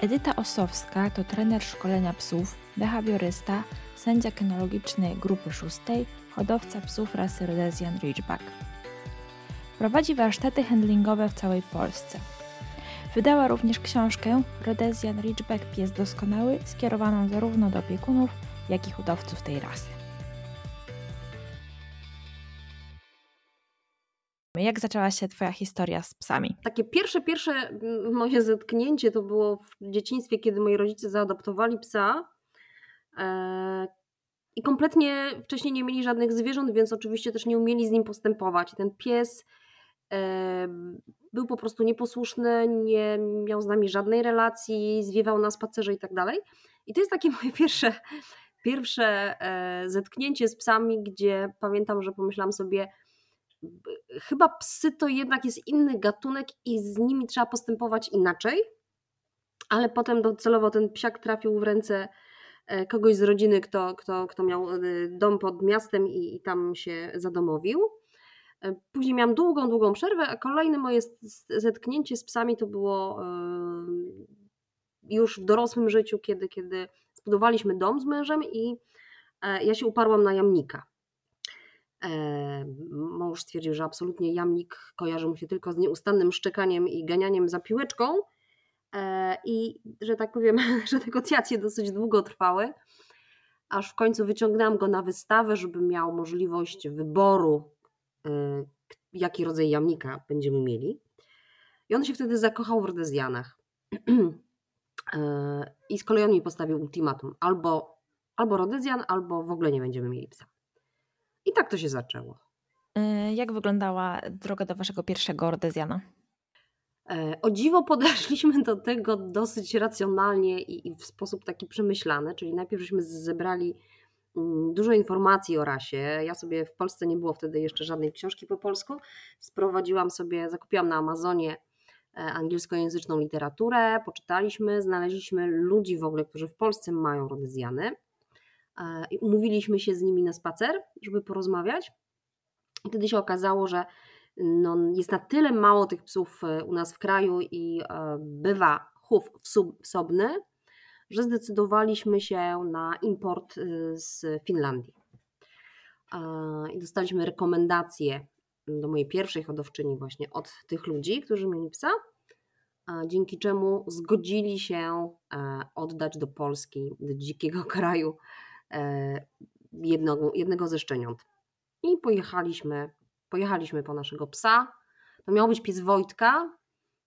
Edyta Osowska to trener szkolenia psów, behawiorysta, sędzia kenologiczny grupy szóstej, hodowca psów rasy Rhodesian Ridgeback. Prowadzi warsztaty handlingowe w całej Polsce. Wydała również książkę Rhodesian Ridgeback Pies Doskonały, skierowaną zarówno do opiekunów, jak i hodowców tej rasy. Jak zaczęła się Twoja historia z psami? Takie pierwsze, pierwsze mm, moje zetknięcie to było w dzieciństwie, kiedy moi rodzice zaadoptowali psa. E, I kompletnie wcześniej nie mieli żadnych zwierząt, więc oczywiście też nie umieli z nim postępować. Ten pies e, był po prostu nieposłuszny, nie miał z nami żadnej relacji, zwiewał na spacerze i tak dalej. I to jest takie moje pierwsze, pierwsze e, zetknięcie z psami, gdzie pamiętam, że pomyślałam sobie, chyba psy to jednak jest inny gatunek i z nimi trzeba postępować inaczej, ale potem docelowo ten psiak trafił w ręce e, kogoś z rodziny, kto, kto, kto miał e, dom pod miastem i, i tam się zadomowił. E, później miałam długą, długą przerwę, a kolejne moje zetknięcie z psami to było już w dorosłym życiu, kiedy, kiedy zbudowaliśmy dom z mężem i ja się uparłam na jamnika. Mąż stwierdził, że absolutnie jamnik kojarzy mu się tylko z nieustannym szczekaniem i ganianiem za piłeczką e, i że tak powiem, że negocjacje dosyć długo trwały, aż w końcu wyciągnęłam go na wystawę, żeby miał możliwość wyboru, e, jaki rodzaj jamnika będziemy mieli. I on się wtedy zakochał w Rodezjanach. E, I z kolei on mi postawił ultimatum: albo, albo Rodezjan, albo w ogóle nie będziemy mieli psa. I tak to się zaczęło. E, jak wyglądała droga do waszego pierwszego Ordezjana? E, o dziwo podeszliśmy do tego dosyć racjonalnie i, w sposób taki przemyślany, czyli najpierw żeśmy zebrali mm, dużo informacji o rasie. Ja sobie w Polsce nie było wtedy jeszcze żadnej książki po polsku. Sprowadziłam sobie, zakupiłam na Amazonie e, angielskojęzyczną literaturę, poczytaliśmy, znaleźliśmy ludzi w ogóle, którzy w Polsce mają rodezjany i umówiliśmy się z nimi na spacer, żeby porozmawiać. I wtedy się okazało, że no, jest na tyle mało tych psów e, u nas w kraju i e, bywa chów wsobny, że zdecydowaliśmy się na import e, z Finlandii. I dostaliśmy rekomendacje do mojej pierwszej hodowczyni właśnie od tych ludzi, którzy mieli psa, dzięki czemu zgodzili się oddać do Polski, do dzikiego kraju E, jednego, jednego ze szczeniąt. I pojechaliśmy, pojechaliśmy po naszego psa. To miał być pies Wojtka,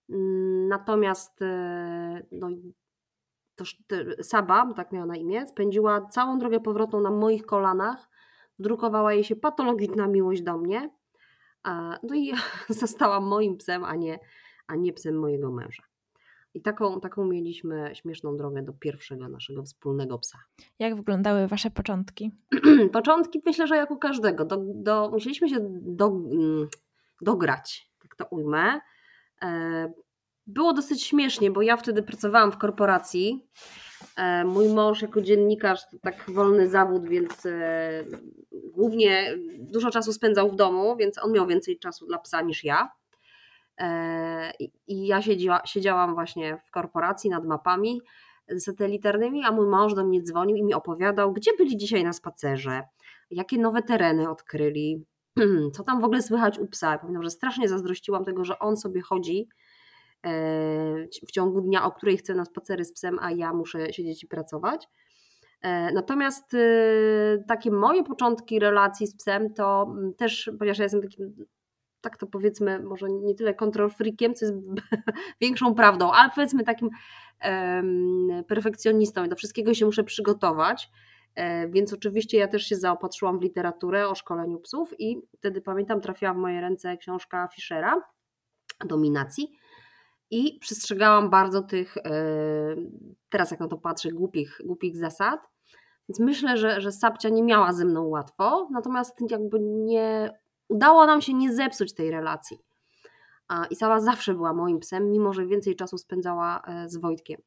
mm, natomiast e, no, to, Saba, tak miała na imię, spędziła całą drogę powrotną na moich kolanach. Drukowała jej się patologiczna miłość do mnie. No i została moim psem, a nie, a nie psem mojego męża. I taką, taką mieliśmy śmieszną drogę do pierwszego naszego wspólnego psa. Jak wyglądały Wasze początki? początki myślę, że jak u każdego. Do, do, musieliśmy się do, mm, dograć, tak to ujmę. E, było dosyć śmiesznie, bo ja wtedy pracowałam w korporacji. E, mój mąż jako dziennikarz to tak wolny zawód, więc e, głównie dużo czasu spędzał w domu, więc on miał więcej czasu dla psa niż ja. E, I ja siedziała, siedziałam właśnie w korporacji nad mapami satelitarnymi, a mój mąż do mnie dzwonił i mi opowiadał, gdzie byli dzisiaj na spacerze, jakie nowe tereny odkryli, co tam w ogóle słychać u psa. Pamiętam, że strasznie zazdrościłam tego, że on sobie chodzi e, w ciągu dnia, o której chce na spacery z psem, a ja muszę siedzieć i pracować. E, natomiast takie moje początki relacji z psem to mm, też, ponieważ ja jestem takim tak to powiedzmy, może nie tyle control freakiem, co jest większą prawdą, ale powiedzmy takim um, perfekcjonistą i do wszystkiego się muszę przygotować. E, więc oczywiście ja też się zaopatrzyłam w literaturę o szkoleniu psów i wtedy pamiętam trafiła w moje ręce książka Fischera Dominacji i przestrzegałam bardzo tych, e, teraz jak na to patrzę, głupich, głupich zasad. Więc myślę, że, że Sapcia nie miała ze mną łatwo, natomiast jakby nie udało nam się nie zepsuć tej relacji. I Sała zawsze była moim psem, mimo że więcej czasu spędzała e, z Wojtkiem.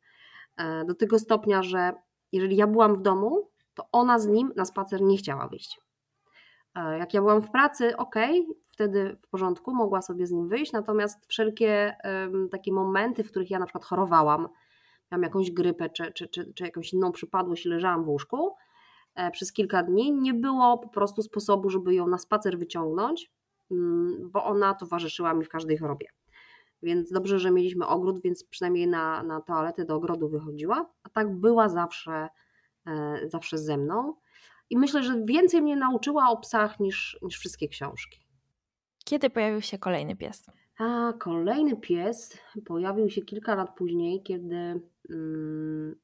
E, do tego stopnia, że jeżeli ja byłam w domu, to ona z nim na spacer nie chciała wyjść. E, jak ja byłam w pracy, ok, wtedy w porządku, mogła sobie z nim wyjść, natomiast wszelkie um, takie momenty, w których ja na przykład chorowałam, miałam jakąś grypę czy, czy, czy, czy jakąś inną przypadłość i leżałam w łóżku przez kilka dni, nie było po prostu sposobu, żeby ją na spacer wyciągnąć, mm, bo ona towarzyszyła mi w każdej chorobie. Więc dobrze, że mieliśmy ogród, więc przynajmniej na, na toaletę do ogrodu wychodziła, a tak była zawsze, e, zawsze ze mną. I myślę, że więcej mnie nauczyła o psach niż, niż wszystkie książki. Kiedy pojawił się kolejny pies? A kolejny pies pojawił się kilka lat później, kiedy mm,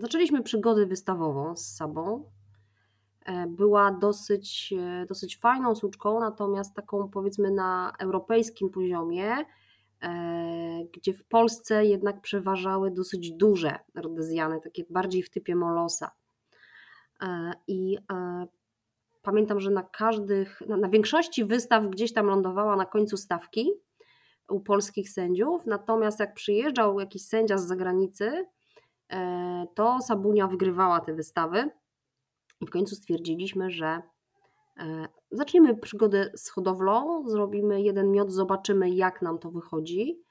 zaczęliśmy przygodę wystawową z Sabą. E, była dosyć, e, dosyć fajną suczką, natomiast taką powiedzmy na europejskim poziomie, e, gdzie w Polsce jednak przeważały dosyć duże rodezjany, takie bardziej w typie molosa. I pamiętam, że na każdych, na, na większości wystaw gdzieś tam lądowała na końcu stawki u polskich sędziów, natomiast jak przyjeżdżał jakiś sędzia z zagranicy, to Sabunia wygrywała te wystawy i w końcu stwierdziliśmy, że e, zaczniemy przygodę z hodowlą, zrobimy jeden miot, zobaczymy jak nam to wychodzi.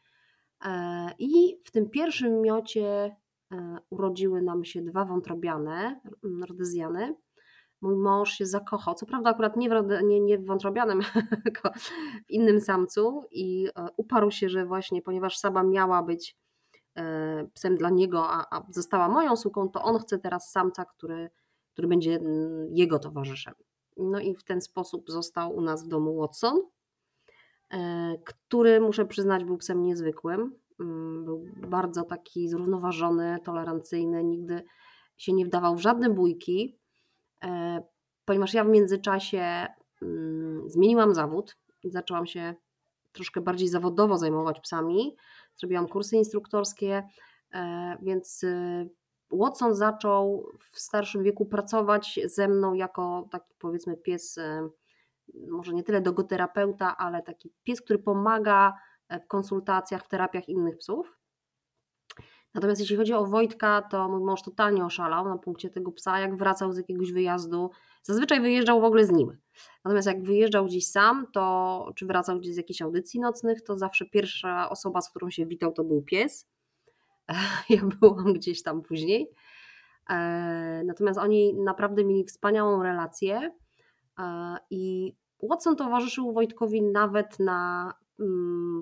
E, I w tym pierwszym miocie urodziły nam się dwa wątrobiane, rodezjany mój mąż się zakochał. Co prawda, akurat nie w, nie, nie w wątrobianym, tylko w innym samcu i e, uparł się, że właśnie, ponieważ Saba miała być e, psem dla niego, a, a została moją suką, to on chce teraz samca, który, który będzie mm, jego towarzyszem. No i w ten sposób został u nas w domu Watson, e, który muszę przyznać był psem niezwykłym. Mm, był bardzo taki zrównoważony, tolerancyjny, nigdy się nie wdawał w żadne bójki. E, ponieważ ja w międzyczasie mm, zmieniłam zawód i zaczęłam się troszkę bardziej zawodowo zajmować psami. Zrobiłam kursy instruktorskie, e, więc y, Watson zaczął w starszym wieku pracować ze mną jako taki powiedzmy pies, e, może nie tyle dogoterapeuta, ale taki pies, który pomaga w konsultacjach, w terapiach innych psów. Natomiast jeśli chodzi o Wojtka, to mój mąż totalnie oszalał na punkcie tego psa, jak wracał z jakiegoś wyjazdu. Zazwyczaj wyjeżdżał w ogóle z nim. Natomiast jak wyjeżdżał gdzieś sam, to czy wracał gdzieś z jakichś audycji nocnych, to zawsze pierwsza osoba, z którą się witał, to był pies. Ja byłam gdzieś tam później. E, natomiast oni naprawdę mieli wspaniałą relację e, i Watson towarzyszył Wojtkowi nawet na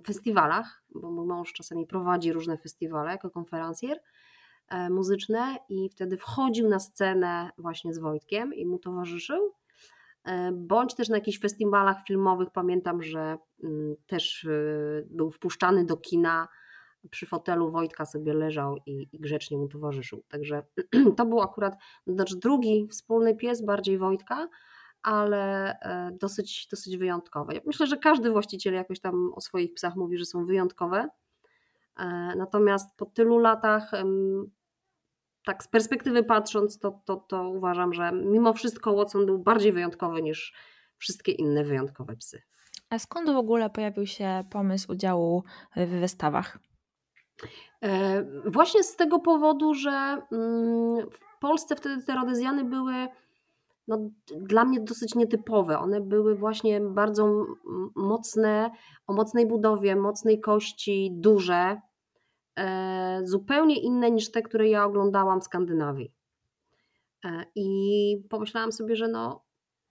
festiwalach, bo mój mąż czasami prowadzi różne festiwale jako konferencjer e, muzyczne i wtedy wchodził na scenę właśnie z Wojtkiem i mu towarzyszył. E, bądź też na jakichś festiwalach filmowych pamiętam, że mm, też e, był wpuszczany do kina przy fotelu Wojtka sobie leżał i, i grzecznie mu towarzyszył. Także to był akurat znaczy drugi wspólny pies, bardziej Wojtka, ale e, dosyć, dosyć wyjątkowe. Myślę, że każdy właściciel jakoś tam o swoich psach mówi, że są wyjątkowe. E, natomiast po tylu latach, tak z perspektywy patrząc, to, to, to uważam, że mimo wszystko Watson był bardziej wyjątkowy niż wszystkie inne wyjątkowe psy. A skąd w ogóle pojawił się pomysł udziału w wystawach? E, właśnie z tego powodu, że mm, w Polsce wtedy te rodezjany były no, dla mnie dosyć nietypowe. One były właśnie bardzo mocne, o mocnej budowie, mocnej kości, duże, e, zupełnie inne niż te, które ja oglądałam w Skandynawii. E, I pomyślałam sobie, że no,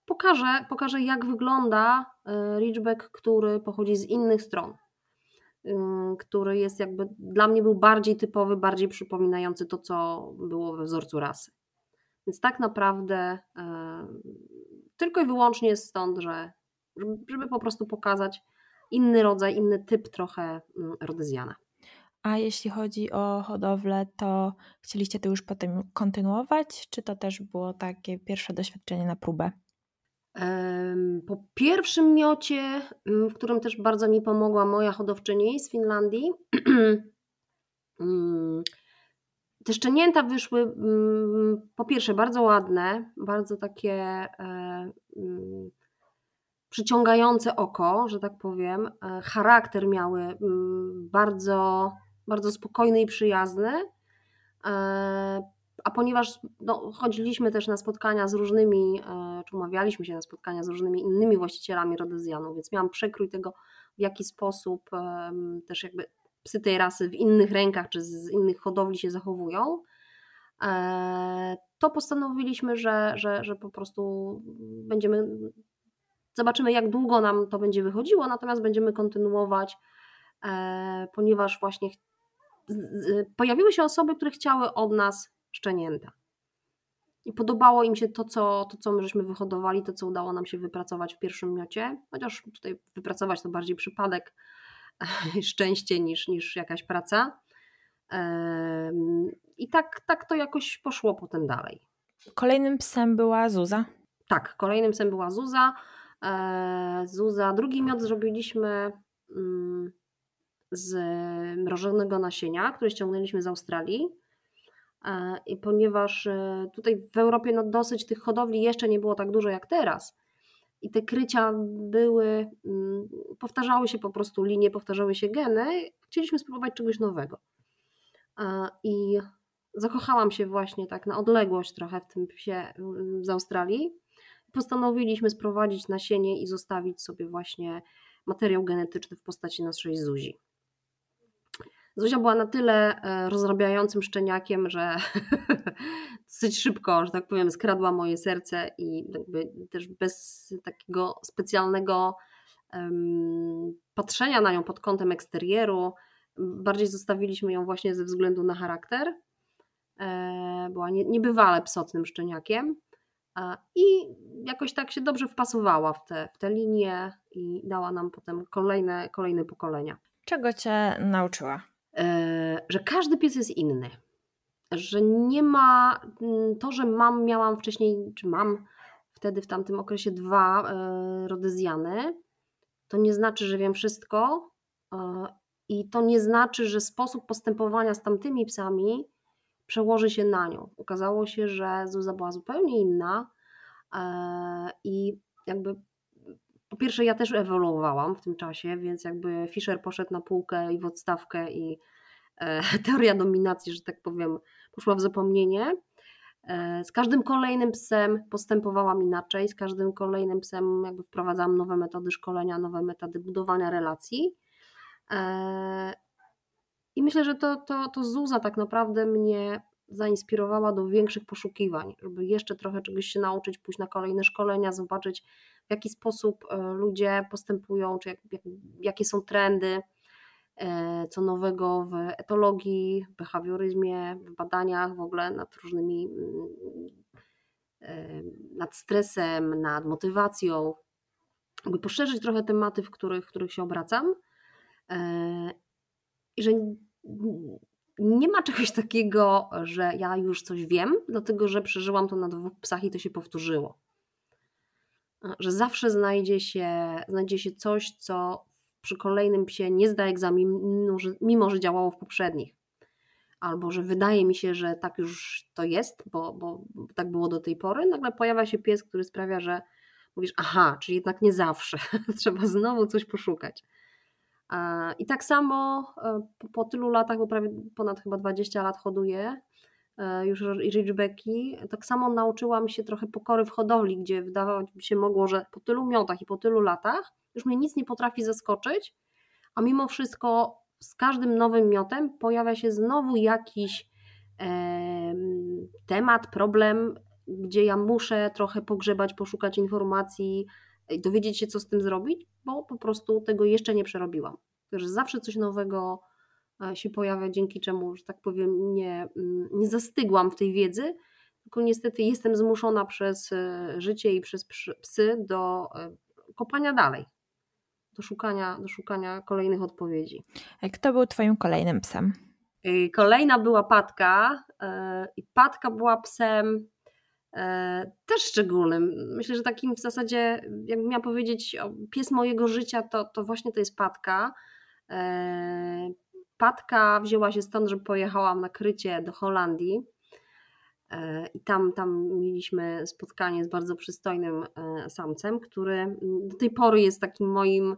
pokażę, pokażę jak wygląda e, Ridgeback, który pochodzi z innych stron który jest jakby dla mnie był bardziej typowy, bardziej przypominający to, co było we wzorcu rasy. Więc tak naprawdę e, tylko i wyłącznie stąd, że żeby po prostu pokazać inny rodzaj, inny typ trochę mm, rodezjana. A jeśli chodzi o hodowlę, to chcieliście to już potem kontynuować, czy to też było takie pierwsze doświadczenie na próbę? Po pierwszym miocie, mm, w którym też bardzo mi pomogła moja hodowczyni z Finlandii, mm, te szczenięta wyszły mm, po pierwsze bardzo ładne, bardzo takie e, mm, przyciągające oko, że tak powiem. E, charakter miały mm, bardzo, bardzo spokojny i przyjazny. E, a ponieważ no, chodziliśmy też na spotkania z różnymi, czy umawialiśmy się na spotkania z różnymi innymi właścicielami rodezjanów, więc miałam przekrój tego, w jaki sposób też jakby psy tej rasy w innych rękach czy z innych hodowli się zachowują, e, to postanowiliśmy, że, że, że po prostu będziemy, zobaczymy jak długo nam to będzie wychodziło, natomiast będziemy kontynuować, e, ponieważ właśnie pojawiły się osoby, które chciały od nas szczenięta. I podobało im się to co, to, co my żeśmy wyhodowali, to, co udało nam się wypracować w pierwszym miocie, chociaż tutaj wypracować to bardziej przypadek, szczęście niż, niż jakaś praca. I tak, tak to jakoś poszło potem dalej. Kolejnym psem była Zuza. Tak, kolejnym psem była Zuza. E, Zuza, drugi miod zrobiliśmy mm, z mrożonego nasienia, które ściągnęliśmy z Australii. E, I ponieważ e, tutaj w Europie no dosyć tych hodowli jeszcze nie było tak dużo jak teraz, i te krycia były, mm, powtarzały się po prostu linie, powtarzały się geny, chcieliśmy spróbować czegoś nowego. I zakochałam się właśnie tak na odległość trochę w tym psie mm, z Australii. Postanowiliśmy sprowadzić nasienie i zostawić sobie właśnie materiał genetyczny w postaci naszej Zuzi. Zuzia była na tyle e, rozrabiającym szczeniakiem, że dosyć szybko, że tak powiem, skradła moje serce i jakby też bez takiego specjalnego um, patrzenia na nią pod kątem eksterieru, bardziej zostawiliśmy ją właśnie ze względu na charakter. E, była niebywale psotnym szczeniakiem i jakoś tak się dobrze wpasowała w te, w te linie i dała nam potem kolejne, kolejne pokolenia. Czego cię nauczyła? E, że każdy pies jest inny. Że nie ma mm, to, że mam, miałam wcześniej, czy mam wtedy w tamtym okresie dwa e, rodyzjany, to nie znaczy, że wiem wszystko i to nie znaczy, że sposób postępowania z tamtymi psami przełoży się na nią. Okazało się, że Zuza była zupełnie inna e, i jakby po pierwsze ja też ewoluowałam w tym czasie, więc jakby Fischer poszedł na półkę i w odstawkę i e, teoria dominacji, że tak powiem, poszła w zapomnienie. E, z każdym kolejnym psem postępowałam inaczej, z każdym kolejnym psem jakby wprowadzałam nowe metody szkolenia, nowe metody budowania relacji. I myślę, że to, to, to Zuza tak naprawdę mnie zainspirowała do większych poszukiwań, żeby jeszcze trochę czegoś się nauczyć, pójść na kolejne szkolenia, zobaczyć w jaki sposób e, ludzie postępują, czy jak, jak, jakie są trendy, e, co nowego w etologii, w behawioryzmie, w badaniach w ogóle nad różnymi, mm, e, nad stresem, nad motywacją, by poszerzyć trochę tematy, w których, w których się obracam i że nie ma czegoś takiego, że ja już coś wiem, dlatego że przeżyłam to na dwóch psach i to się powtórzyło. Że zawsze znajdzie się, znajdzie się coś, co przy kolejnym psie nie zda egzaminu, mimo że działało w poprzednich. Albo że wydaje mi się, że tak już to jest, bo, bo tak było do tej pory. Nagle pojawia się pies, który sprawia, że mówisz, aha, czyli jednak nie zawsze. Trzeba znowu coś poszukać. I tak samo e, po, tylu latach, bo prawie ponad chyba 20 lat hoduję już Ridgebacki, tak samo nauczyłam się trochę pokory w hodowli, gdzie wydawało mi się mogło, że po tylu miotach i po tylu latach już mnie nic nie potrafi zaskoczyć, a mimo wszystko z każdym nowym miotem pojawia się znowu jakiś e, temat, problem, gdzie ja muszę trochę pogrzebać, poszukać informacji, dowiedzieć się, co z tym zrobić, bo po prostu tego jeszcze nie przerobiłam. Także zawsze coś nowego e, się pojawia, dzięki czemu, że tak powiem, nie, mm, nie zastygłam w tej wiedzy, tylko niestety jestem zmuszona przez e, życie i przez psy do e, kopania dalej, do szukania, do szukania kolejnych odpowiedzi. A kto był Twoim kolejnym psem? Kolejna była Patka i Patka była psem E, też szczególnym. Myślę, że takim w zasadzie, jakbym miała powiedzieć, pies mojego życia, to, to właśnie to jest Patka. E, Patka wzięła się stąd, że pojechałam na krycie do Holandii e, i tam, tam mieliśmy spotkanie z bardzo przystojnym samcem, który do tej pory jest takim moim,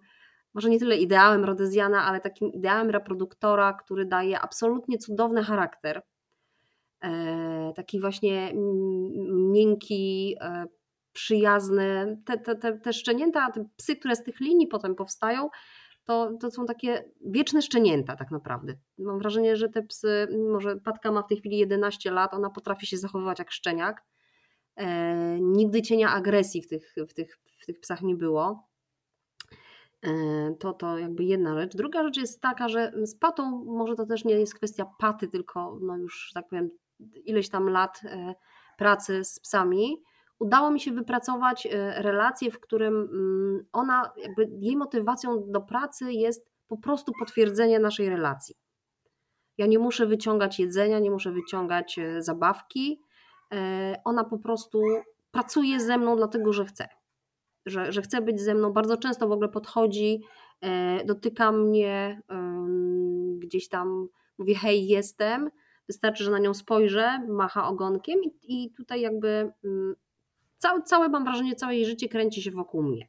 może nie tyle ideałem Rodezjana, ale takim ideałem reproduktora, który daje absolutnie cudowny charakter E, taki właśnie miękki, e, przyjazny. Te, te, te, te szczenięta, te psy, które z tych linii potem powstają, to, to są takie wieczne szczenięta tak naprawdę. Mam wrażenie, że te psy, mimo że Patka ma w tej chwili 11 lat, ona potrafi się zachowywać jak szczeniak. E, nigdy cienia agresji w tych, w, tych, w tych psach nie było. E, to, to jakby jedna rzecz. Druga rzecz jest taka, że z patą może to też nie jest kwestia paty, tylko no już tak powiem ileś tam lat e, pracy z psami, udało mi się wypracować e, relację, w którym mm, ona, jakby jej motywacją do pracy jest po prostu potwierdzenie naszej relacji. Ja nie muszę wyciągać jedzenia, nie muszę wyciągać e, zabawki. Ona po prostu pracuje ze mną, dlatego że chce. Że, że chce być ze mną. Bardzo często w ogóle podchodzi, dotyka mnie, gdzieś tam mówi: Hej, jestem Wystarczy, że na nią spojrzę, macha ogonkiem i, i tutaj jakby mm, całe, całe, mam wrażenie, całe jej życie kręci się wokół mnie.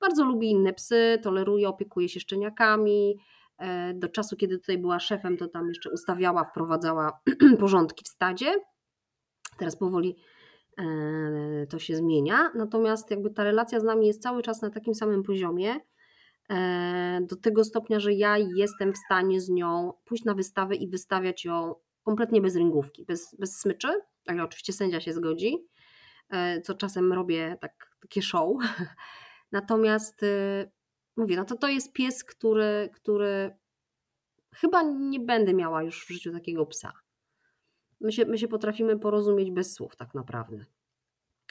Bardzo lubi inne psy, toleruje, opiekuje się szczeniakami. E, do czasu, kiedy tutaj była szefem, to tam jeszcze ustawiała, wprowadzała porządki w stadzie. Teraz powoli e, to się zmienia. Natomiast jakby ta relacja z nami jest cały czas na takim samym poziomie. E, do tego stopnia, że ja jestem w stanie z nią pójść na wystawę i wystawiać ją kompletnie bez ringówki, bez, bez smyczy, ale oczywiście sędzia się zgodzi, co czasem robię tak, takie show. Natomiast y, mówię, no to to jest pies, który, który chyba nie będę miała już w życiu takiego psa. My się, my się potrafimy porozumieć bez słów tak naprawdę.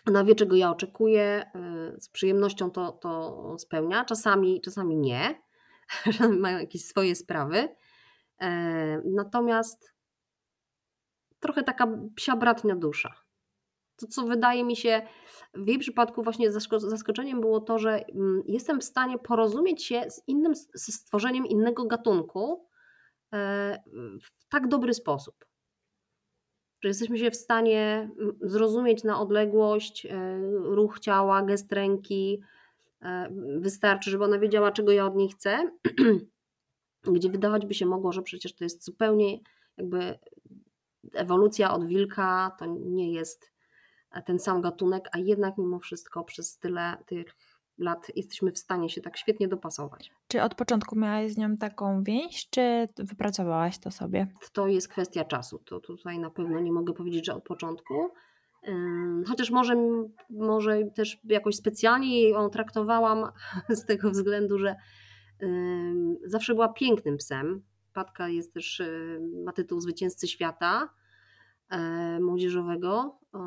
Ona wie, czego ja oczekuję, y, z przyjemnością to, to spełnia, czasami, czasami nie, mają jakieś swoje sprawy. E, natomiast trochę taka psia bratnia dusza. To, co wydaje mi się w jej przypadku właśnie zaskoczeniem było to, że mm, jestem w stanie porozumieć się z innym, ze stworzeniem innego gatunku e, w tak dobry sposób. Że jesteśmy się w stanie mm, zrozumieć na odległość e, ruch ciała, gest ręki. E, wystarczy, żeby ona wiedziała, czego ja od niej chcę. Gdzie wydawać by się mogło, że przecież to jest zupełnie jakby ewolucja od wilka to nie jest ten sam gatunek, a jednak mimo wszystko przez tyle tych lat jesteśmy w stanie się tak świetnie dopasować. Czy od początku miałaś z nią taką więź, czy wypracowałaś to sobie? To jest kwestia czasu. To tutaj na pewno nie mogę powiedzieć, że od początku. Chociaż może, może też jakoś specjalnie ją traktowałam z tego względu, że zawsze była pięknym psem. Patka jest też, ma tytuł zwycięzcy świata E, młodzieżowego e,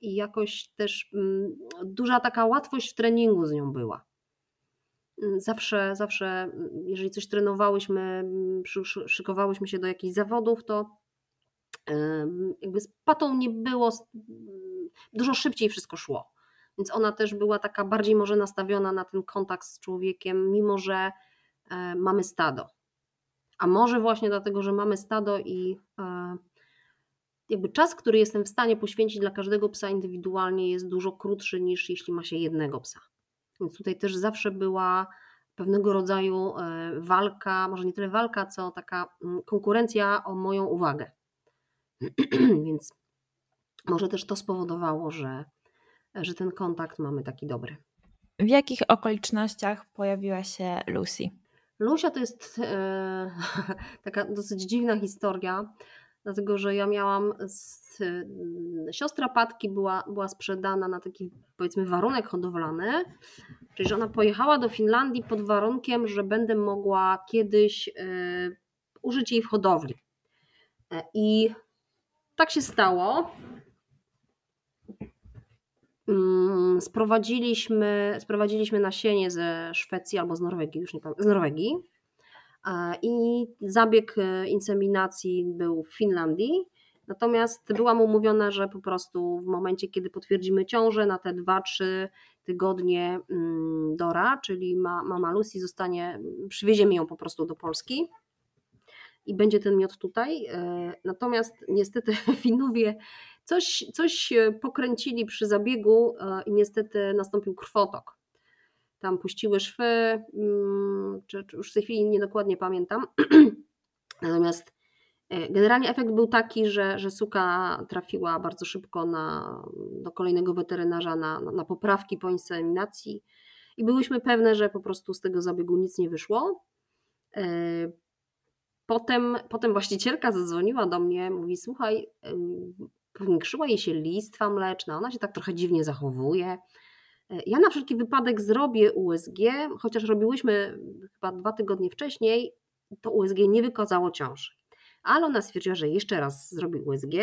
i jakoś też mm, duża taka łatwość w treningu z nią była. Mm, zawsze, zawsze, mm, jeżeli coś trenowałyśmy, szykowałyśmy się do jakichś zawodów, to jakby z patą nie było, dużo szybciej wszystko szło. Więc ona też była taka bardziej może nastawiona na ten kontakt z człowiekiem, mimo że e, mamy stado. A może właśnie dlatego, że mamy stado i jakby czas, który jestem w stanie poświęcić dla każdego psa indywidualnie jest dużo krótszy niż jeśli ma się jednego psa. Więc tutaj też zawsze była pewnego rodzaju e, walka, może nie tyle walka, co taka mm, konkurencja o moją uwagę. Więc może też to spowodowało, że, że ten kontakt mamy taki dobry. W jakich okolicznościach pojawiła się Lucy? Lucia to jest e, taka dosyć dziwna historia dlatego że ja miałam z, mm, siostra Patki była, była sprzedana na taki powiedzmy warunek hodowlany, czyli że ona pojechała do Finlandii pod warunkiem, że będę mogła kiedyś y, użyć jej w hodowli. E, I tak się stało. Mm, sprowadziliśmy, sprowadziliśmy nasienie ze Szwecji albo z Norwegii, już nie pamiętam, z Norwegii i zabieg e, inseminacji był w Finlandii. Natomiast byłam umówiona, że po prostu w momencie, kiedy potwierdzimy ciążę na te 2-3 tygodnie mm, Dora, czyli mama Lucy zostanie, przywieziemy ją po prostu do Polski i będzie ten miod tutaj. E, natomiast niestety Finowie coś, coś pokręcili przy zabiegu e, i niestety nastąpił krwotok tam puściły szwy, mm, czy, czy już w tej chwili niedokładnie pamiętam. Natomiast e, generalnie efekt był taki, że, że suka trafiła bardzo szybko na, do kolejnego weterynarza na, na poprawki po inseminacji i byłyśmy pewne, że po prostu z tego zabiegu nic nie wyszło. E, potem, potem właścicielka zadzwoniła do mnie, mówi: Słuchaj, powiększyła jej się listwa mleczna, ona się tak trochę dziwnie zachowuje. Ja na wszelki wypadek zrobię USG, chociaż robiłyśmy chyba dwa tygodnie wcześniej, to USG nie wykazało ciąży. Ale ona stwierdziła, że jeszcze raz zrobi USG,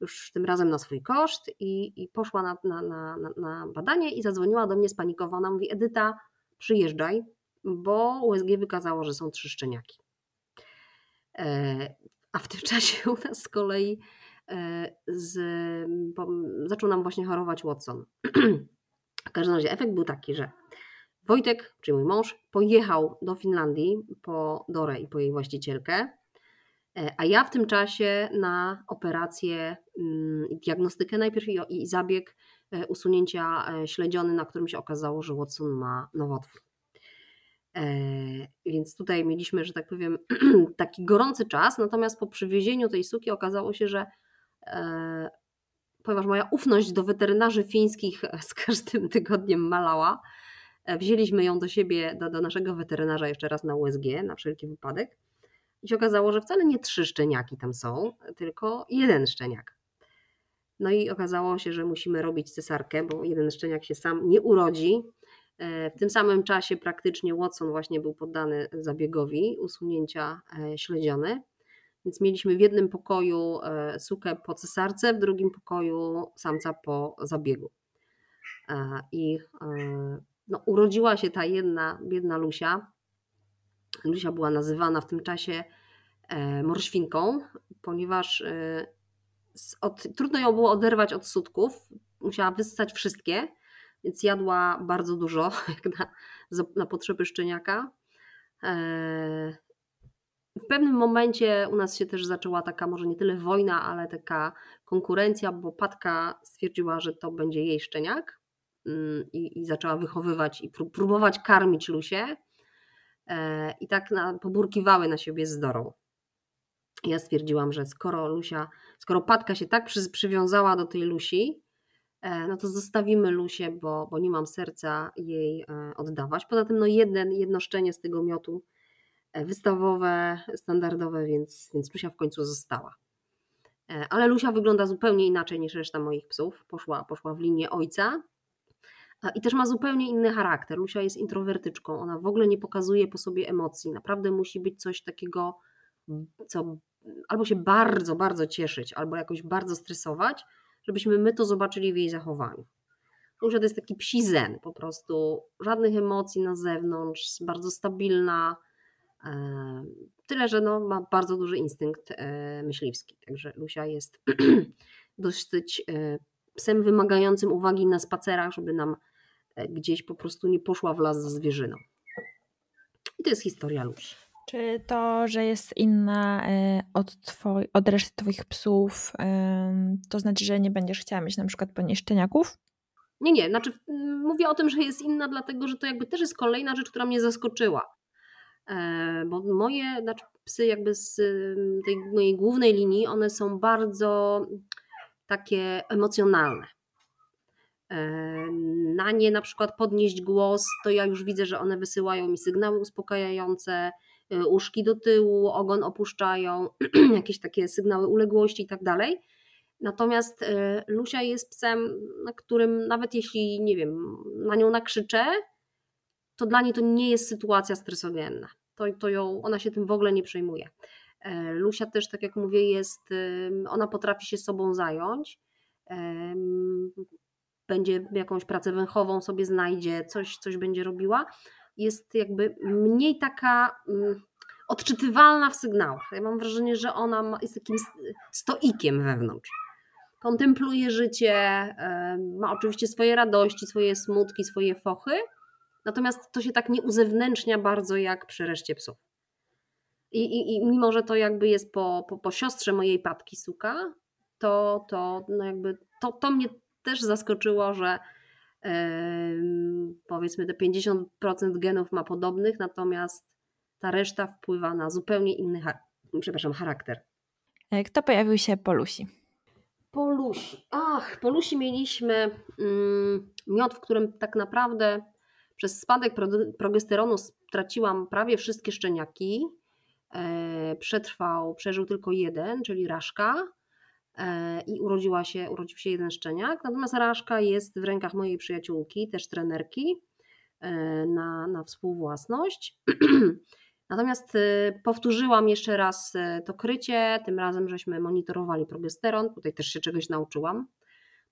już tym razem na swój koszt i, i poszła na, na, na, na badanie i zadzwoniła do mnie spanikowana. Mówi: Edyta, przyjeżdżaj, bo USG wykazało, że są trzy szczeniaki. E, a w tym czasie u nas z kolei e, z, zaczął nam właśnie chorować Watson. W każdym razie efekt był taki, że Wojtek, czyli mój mąż, pojechał do Finlandii po Dorę i po jej właścicielkę, e, a ja w tym czasie na operację, mm, diagnostykę najpierw i, zabieg e, usunięcia e, śledziony, na którym się okazało, że Watson ma nowotwór. Więc tutaj mieliśmy, że tak powiem, taki gorący czas, natomiast po przywiezieniu tej suki okazało się, że ponieważ moja ufność do weterynarzy fińskich z każdym tygodniem malała, e, wzięliśmy ją do siebie, do, do naszego weterynarza jeszcze raz na USG, na wszelki wypadek. I się okazało, że wcale nie trzy szczeniaki tam są, tylko jeden szczeniak. No i okazało się, że musimy robić cesarkę, bo jeden szczeniak się sam nie urodzi. E, w tym samym czasie praktycznie Watson właśnie był poddany zabiegowi usunięcia e, śledziony. Więc mieliśmy w jednym pokoju e, sukę po cesarce, w drugim pokoju samca po zabiegu. E, I e, no, urodziła się ta jedna biedna Lusia. Lusia była nazywana w tym czasie morświnką, ponieważ od, trudno ją było oderwać od sutków. Musiała wyssać wszystkie, więc jadła bardzo dużo, na, na potrzeby szczeniaka. W pewnym momencie u nas się też zaczęła taka może nie tyle wojna, ale taka konkurencja, bo Patka stwierdziła, że to będzie jej szczeniak mm, i, i zaczęła wychowywać i próbować karmić Lusię e, i tak na, poburkiwały na siebie z Dorą. Ja stwierdziłam, że skoro Lusia, skoro Patka się tak przy, przywiązała do tej Lusi, e, no to zostawimy Lusię, bo, bo nie mam serca jej e, oddawać. Poza tym no jedno szczenie z tego miotu wystawowe, standardowe, więc, więc Lusia w końcu została. E, ale Lusia wygląda zupełnie inaczej niż reszta moich psów. Poszła, poszła w linię ojca. I też ma zupełnie inny charakter. Lusia jest introwertyczką, ona w ogóle nie pokazuje po sobie emocji. Naprawdę musi być coś takiego, co albo się bardzo, bardzo cieszyć, albo jakoś bardzo stresować, żebyśmy my to zobaczyli w jej zachowaniu. Lusia to jest taki psi zen, po prostu żadnych emocji na zewnątrz, bardzo stabilna, Tyle, że no, ma bardzo duży instynkt e, myśliwski. Także Lusia jest dosyć e, psem wymagającym uwagi na spacerach, żeby nam e, gdzieś po prostu nie poszła w las za zwierzyną. I to jest historia Lusi. Czy to, że jest inna od, twoi, od reszty Twoich psów, to znaczy, że nie będziesz chciała mieć na przykład ponieszczeniaków? Nie, nie. Znaczy, mówię o tym, że jest inna, dlatego że to jakby też jest kolejna rzecz, która mnie zaskoczyła. E, bo moje znaczy psy jakby z tej mojej głównej linii, one są bardzo takie emocjonalne. E, na nie na przykład podnieść głos, to ja już widzę, że one wysyłają mi sygnały uspokajające, e, uszki do tyłu, ogon opuszczają, jakieś takie sygnały uległości i tak dalej. Natomiast Lusia jest psem, na którym nawet jeśli, nie wiem, na nią nakrzyczę, to dla niej to nie jest sytuacja stresogenna. To, to ją, ona się tym w ogóle nie przejmuje. E, Lusia też, tak jak mówię, jest, ona potrafi się sobą zająć. Będzie jakąś pracę węchową sobie znajdzie, coś, coś będzie robiła. Jest jakby mniej taka mm, odczytywalna w sygnałach. Ja mam wrażenie, że ona jest takim stoikiem wewnątrz. Kontempluje życie, ma oczywiście swoje radości, swoje smutki, swoje fochy, Natomiast to się tak nie uzewnętrznia bardzo jak przy reszcie psów. I, i, i mimo, że to jakby jest po, po, po siostrze mojej papki suka, to, to, no jakby to, to mnie też zaskoczyło, że yy, powiedzmy te 50% genów ma podobnych, natomiast ta reszta wpływa na zupełnie inny przepraszam, charakter. E, kto pojawił się po Lusi? Po Lusi. Ach, po Lusi mieliśmy mm, miod, w którym tak naprawdę Przez spadek progesteronu straciłam prawie wszystkie szczeniaki. Przetrwał, przeżył tylko jeden, czyli Raszka i urodziła się, urodził się jeden szczeniak. Natomiast Raszka jest w rękach mojej przyjaciółki, też trenerki na, na współwłasność. Natomiast powtórzyłam jeszcze raz to krycie, tym razem żeśmy monitorowali progesteron, tutaj też się czegoś nauczyłam,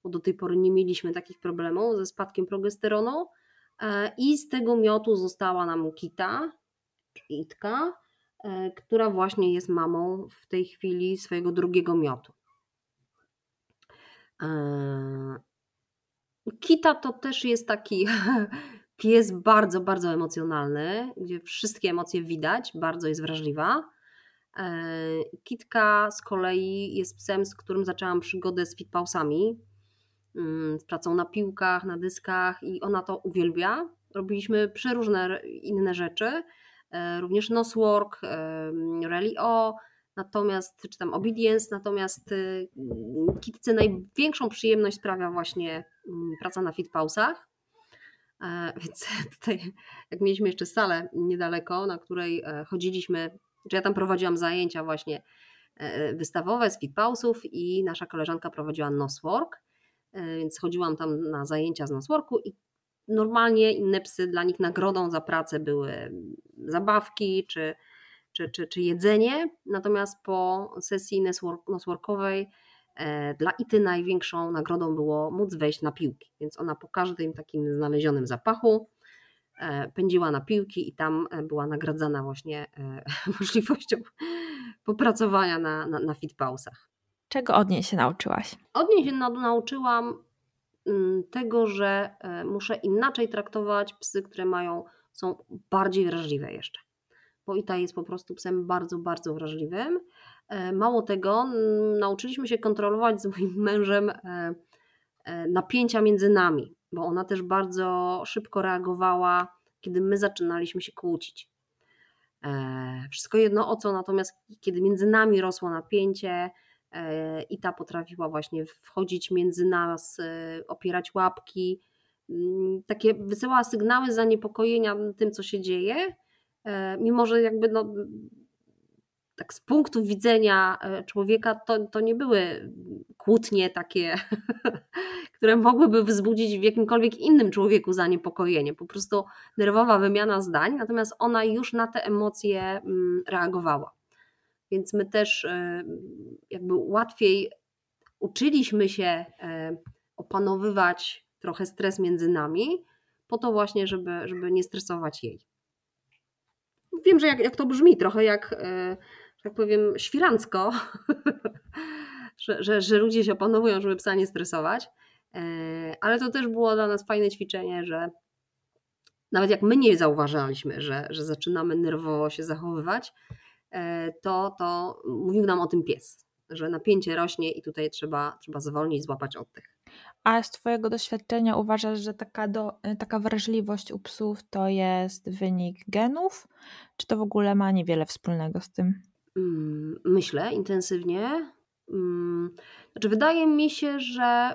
bo do tej pory nie mieliśmy takich problemów ze spadkiem progesteronu e, i z tego miotu została nam Kita, Itka, e, która właśnie jest mamą w tej chwili swojego drugiego miotu. E, Kita to też jest taki Pies bardzo, bardzo emocjonalny, gdzie wszystkie emocje widać, bardzo jest wrażliwa. E, Kitka z kolei jest psem, z którym zaczęłam przygodę z fitpausami, z pracą na piłkach, na dyskach i ona to uwielbia. Robiliśmy przeróżne inne rzeczy, e, również noswork, e, rally o, natomiast, czy tam obedience, natomiast y, Kitce największą przyjemność sprawia właśnie mm, praca na fitpausach. E, więc tutaj, jak mieliśmy jeszcze salę niedaleko, na której chodziliśmy, czy ja tam prowadziłam zajęcia właśnie wystawowe z fitpausów i nasza koleżanka prowadziła noswork, więc chodziłam tam na zajęcia z nosworku i normalnie inne psy, dla nich nagrodą za pracę były zabawki czy, czy, czy, czy jedzenie, natomiast po sesji nosworkowej E, dla Ity największą nagrodą było móc wejść na piłki, więc ona po każdym takim znalezionym zapachu e, pędziła na piłki i tam e, była nagradzana właśnie możliwością popracowania na, na, na fitpausach. Czego od niej się nauczyłaś? Od niej się nauczyłam mm, tego, że muszę inaczej traktować psy, które mają, są bardziej wrażliwe jeszcze. Bo Ita jest po prostu psem bardzo, bardzo wrażliwym E, mało tego, nauczyliśmy się kontrolować z moim mężem e, e, napięcia między nami, bo ona też bardzo szybko reagowała, kiedy my zaczynaliśmy się kłócić. Wszystko jedno o co, natomiast kiedy między nami rosło napięcie, i ta potrafiła właśnie wchodzić między nas, opierać łapki, mm, takie wysyłała sygnały zaniepokojenia tym, co się dzieje, mimo że jakby no, tak z punktu widzenia e, człowieka to, to nie były kłótnie takie, które mogłyby wzbudzić w jakimkolwiek innym człowieku zaniepokojenie. Po prostu nerwowa wymiana zdań, natomiast ona już na te emocje mm, reagowała. Więc my też e, jakby łatwiej uczyliśmy się e, opanowywać trochę stres między nami, po to właśnie, żeby, żeby nie stresować jej. Wiem, że jak, jak to brzmi, trochę jak tak powiem, świrancko, że, że, że ludzie się opanowują, żeby psa nie stresować. E, ale to też było dla nas fajne ćwiczenie, że nawet jak my nie zauważaliśmy, że, że zaczynamy nerwowo się zachowywać, e, to, to mówił nam o tym pies, że napięcie rośnie i tutaj trzeba, trzeba zwolnić, złapać oddech. A z Twojego doświadczenia uważasz, że taka, do, taka wrażliwość u psów to jest wynik genów, czy to w ogóle ma niewiele wspólnego z tym? Mm, myślę intensywnie. Mm, znaczy, wydaje mi się, że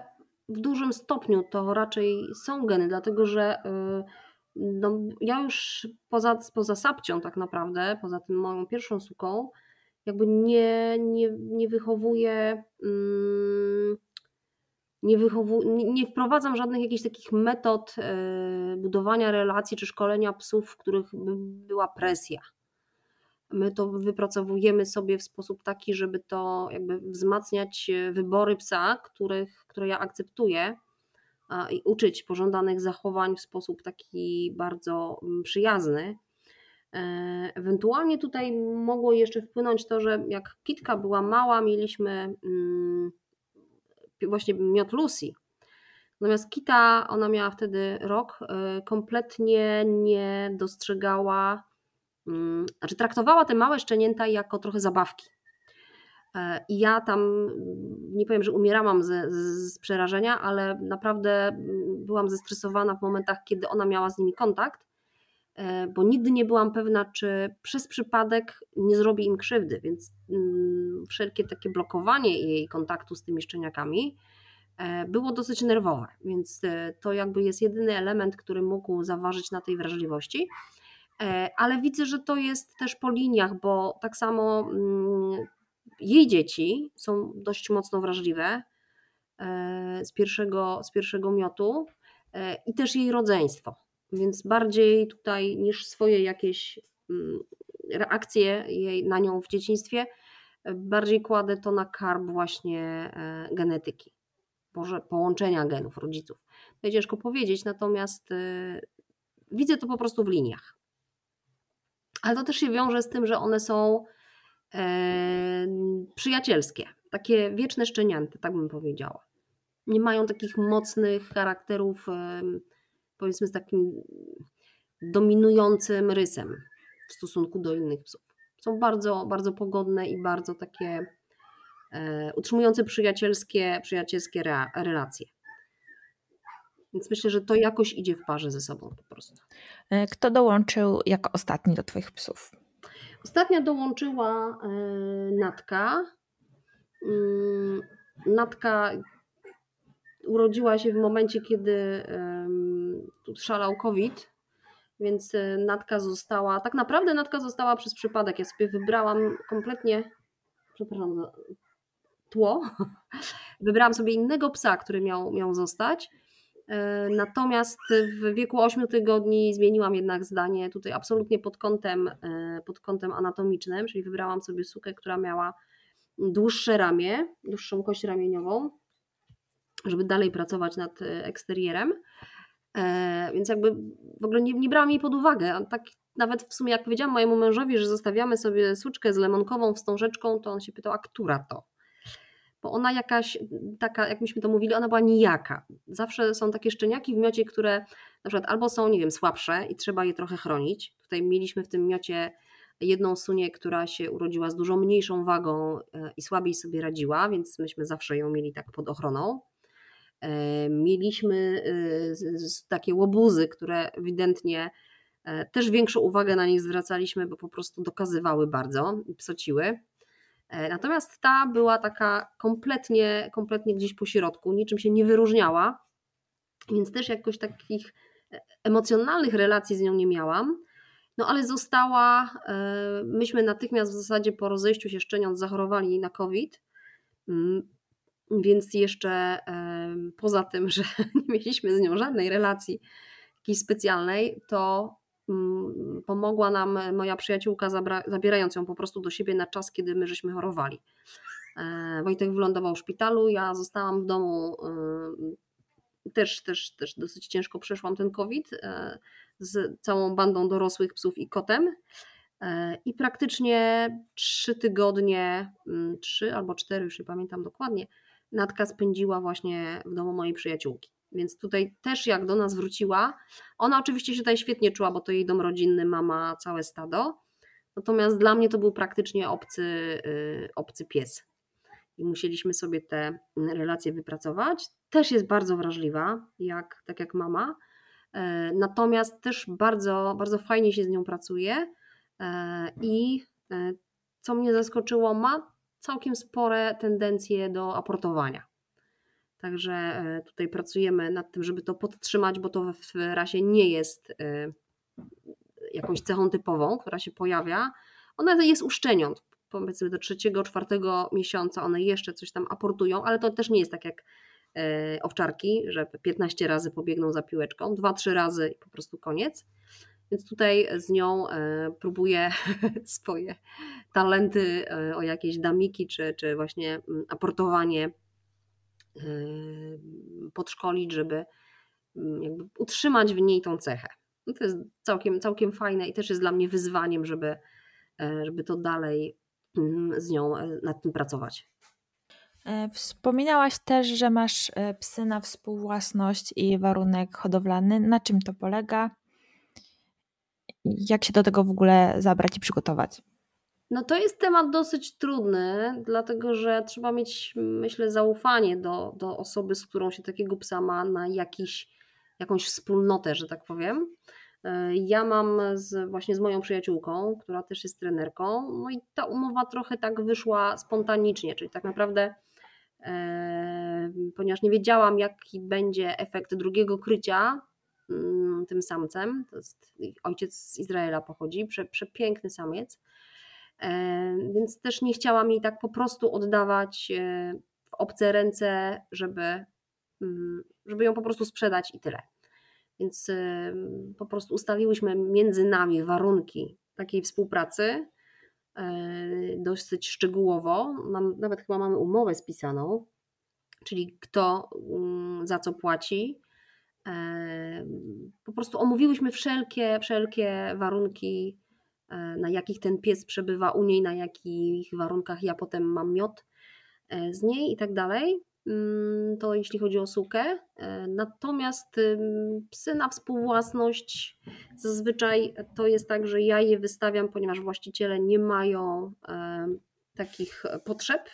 w dużym stopniu to raczej są geny, dlatego że y, no, ja już poza, poza sapcią tak naprawdę, poza tym moją pierwszą suką, jakby nie, nie, nie wychowuję, mm, nie, wychowu, nie, nie wprowadzam żadnych jakichś takich metod y, budowania relacji czy szkolenia psów, w których by była presja. My to wypracowujemy sobie w sposób taki, żeby to jakby wzmacniać e, wybory psa, których, które ja akceptuję i uczyć pożądanych zachowań w sposób taki bardzo mm, przyjazny. E, ewentualnie tutaj mogło jeszcze wpłynąć to, że jak Kitka była mała, mieliśmy mm, właśnie miot Lucy. Natomiast Kita, ona miała wtedy rok, e, kompletnie nie dostrzegała Mm, znaczy traktowała te małe szczenięta jako trochę zabawki. E, I ja tam, mm, nie powiem, że umierałam z, z, przerażenia, ale naprawdę mm, byłam zestresowana w momentach, kiedy ona miała z nimi kontakt, e, bo nigdy nie byłam pewna, czy przez przypadek nie zrobi im krzywdy, więc wszelkie takie blokowanie jej kontaktu z tymi szczeniakami e, było dosyć nerwowe, więc to jakby jest jedyny element, który mógł zaważyć na tej wrażliwości. Ale widzę, że to jest też po liniach, bo tak samo mm, jej dzieci są dość mocno wrażliwe z pierwszego, z pierwszego miotu i też jej rodzeństwo. Więc bardziej tutaj niż swoje jakieś mm, reakcje jej na nią w dzieciństwie, bardziej kładę to na karb właśnie e, genetyki, może połączenia genów rodziców. To ciężko powiedzieć, natomiast e, widzę to po prostu w liniach. Ale to też się wiąże z tym, że one są e, przyjacielskie, takie wieczne szczenięty, tak bym powiedziała. Nie mają takich mocnych charakterów, powiedzmy, z takim dominującym rysem w stosunku do innych psów. Są bardzo, bardzo pogodne i bardzo takie e, utrzymujące przyjacielskie, przyjacielskie relacje. Więc myślę, że to jakoś idzie w parze ze sobą po prostu. E, kto dołączył jako ostatni do Twoich psów? Ostatnia dołączyła e, Natka. Mm, Natka urodziła się w momencie, kiedy szalał COVID więc y, Natka została, tak naprawdę Natka została przez przypadek. Ja sobie wybrałam kompletnie, przepraszam za tło, wybrałam sobie innego psa, który miał, miał zostać. Y, natomiast w wieku 8 tygodni zmieniłam jednak zdanie tutaj absolutnie pod kątem, y, pod kątem anatomicznym, czyli wybrałam sobie sukę, która miała dłuższe ramię, dłuższą kość ramieniową, żeby dalej pracować nad eksterierem. E, więc jakby w ogóle nie, nie brałam jej pod uwagę. Tak nawet w sumie jak powiedziałam mojemu mężowi, że zostawiamy sobie suczkę z lemonkową wstążeczką, to on się pytał, a która to? Bo ona jakaś taka, jak myśmy to mówili, ona była nijaka. Zawsze są takie szczeniaki w miocie, które na przykład albo są, nie wiem, słabsze i trzeba je trochę chronić. Tutaj mieliśmy w tym miocie jedną sunię, która się urodziła z dużo mniejszą wagą e, i słabiej sobie radziła, więc myśmy zawsze ją mieli tak pod ochroną. E, mieliśmy e, takie łobuzy, które ewidentnie też większą uwagę na nich zwracaliśmy, bo po prostu dokazywały bardzo i psociły. Natomiast ta była taka kompletnie, kompletnie gdzieś po środku, niczym się nie wyróżniała, więc też jakoś takich emocjonalnych relacji z nią nie miałam. No ale została, myśmy natychmiast w zasadzie po rozejściu się szczeniąc zachorowali na COVID. Mm, więc jeszcze poza tym, że nie mieliśmy z nią żadnej relacji jakiejś specjalnej, to pomogła nam moja przyjaciółka, zabierając ją po prostu do siebie na czas, kiedy my żeśmy chorowali. E, Wojtek wylądował w szpitalu, ja zostałam w domu. Też, też, też dosyć ciężko przeszłam ten COVID e, z całą bandą dorosłych psów i kotem. E, I praktycznie trzy tygodnie, mm, trzy albo cztery, już nie pamiętam dokładnie, Natka spędziła właśnie w domu mojej przyjaciółki. Więc tutaj też jak do nas wróciła, ona oczywiście się tutaj świetnie czuła, bo to jej dom rodzinny, mama, całe stado. Natomiast dla mnie to był praktycznie obcy, y, obcy pies. I musieliśmy sobie te relacje wypracować. Też jest bardzo wrażliwa, jak, tak jak mama. E, natomiast też bardzo, bardzo fajnie się z nią pracuje. E, I e, co mnie zaskoczyło, ma całkiem spore tendencje do aportowania. Także e, tutaj pracujemy nad tym, żeby to podtrzymać, bo to w rasie nie jest e, jakąś cechą typową, która się pojawia. Ona jest u szczeniąt. Powiedzmy do trzeciego, czwartego miesiąca one jeszcze coś tam aportują, ale to też nie jest tak jak e, owczarki, że 15 razy pobiegną za piłeczką, 2-3 razy i po prostu koniec. Więc tutaj z nią próbuję swoje talenty o jakieś damiki, czy, czy właśnie mm, aportowanie podszkolić, żeby mm, jakby utrzymać w niej tą cechę. No to jest całkiem, całkiem fajne i też jest dla mnie wyzwaniem, żeby, żeby to dalej mm, z nią nad tym pracować. Wspominałaś też, że masz psy na współwłasność i warunek hodowlany. Na czym to polega? Jak się do tego w ogóle zabrać i przygotować? No to jest temat dosyć trudny, dlatego że trzeba mieć, myślę, zaufanie do, do osoby, z którą się takiego psa ma na jakiś, jakąś wspólnotę, że tak powiem. E, ja mam z, właśnie z moją przyjaciółką, która też jest trenerką, no i ta umowa trochę tak wyszła spontanicznie, czyli tak naprawdę ponieważ nie wiedziałam, jaki będzie efekt drugiego krycia mm, tym samcem. To jest ojciec z Izraela pochodzi, prze, przepiękny samiec. Więc też nie chciałam jej tak po prostu oddawać w obce ręce, żeby, mm, żeby ją po prostu sprzedać i tyle. Więc po prostu ustaliłyśmy między nami warunki takiej współpracy e, dosyć szczegółowo. Mam, nawet chyba mamy umowę spisaną, czyli kto mm, za co płaci. E, po prostu omówiłyśmy wszelkie, wszelkie warunki, e, na jakich ten pies przebywa u niej, na jakich warunkach ja potem mam miod z niej i tak dalej. Mm, to jeśli chodzi o sukę. E, natomiast psy na współwłasność zazwyczaj to jest tak, że ja je wystawiam, ponieważ właściciele nie mają e, takich potrzeb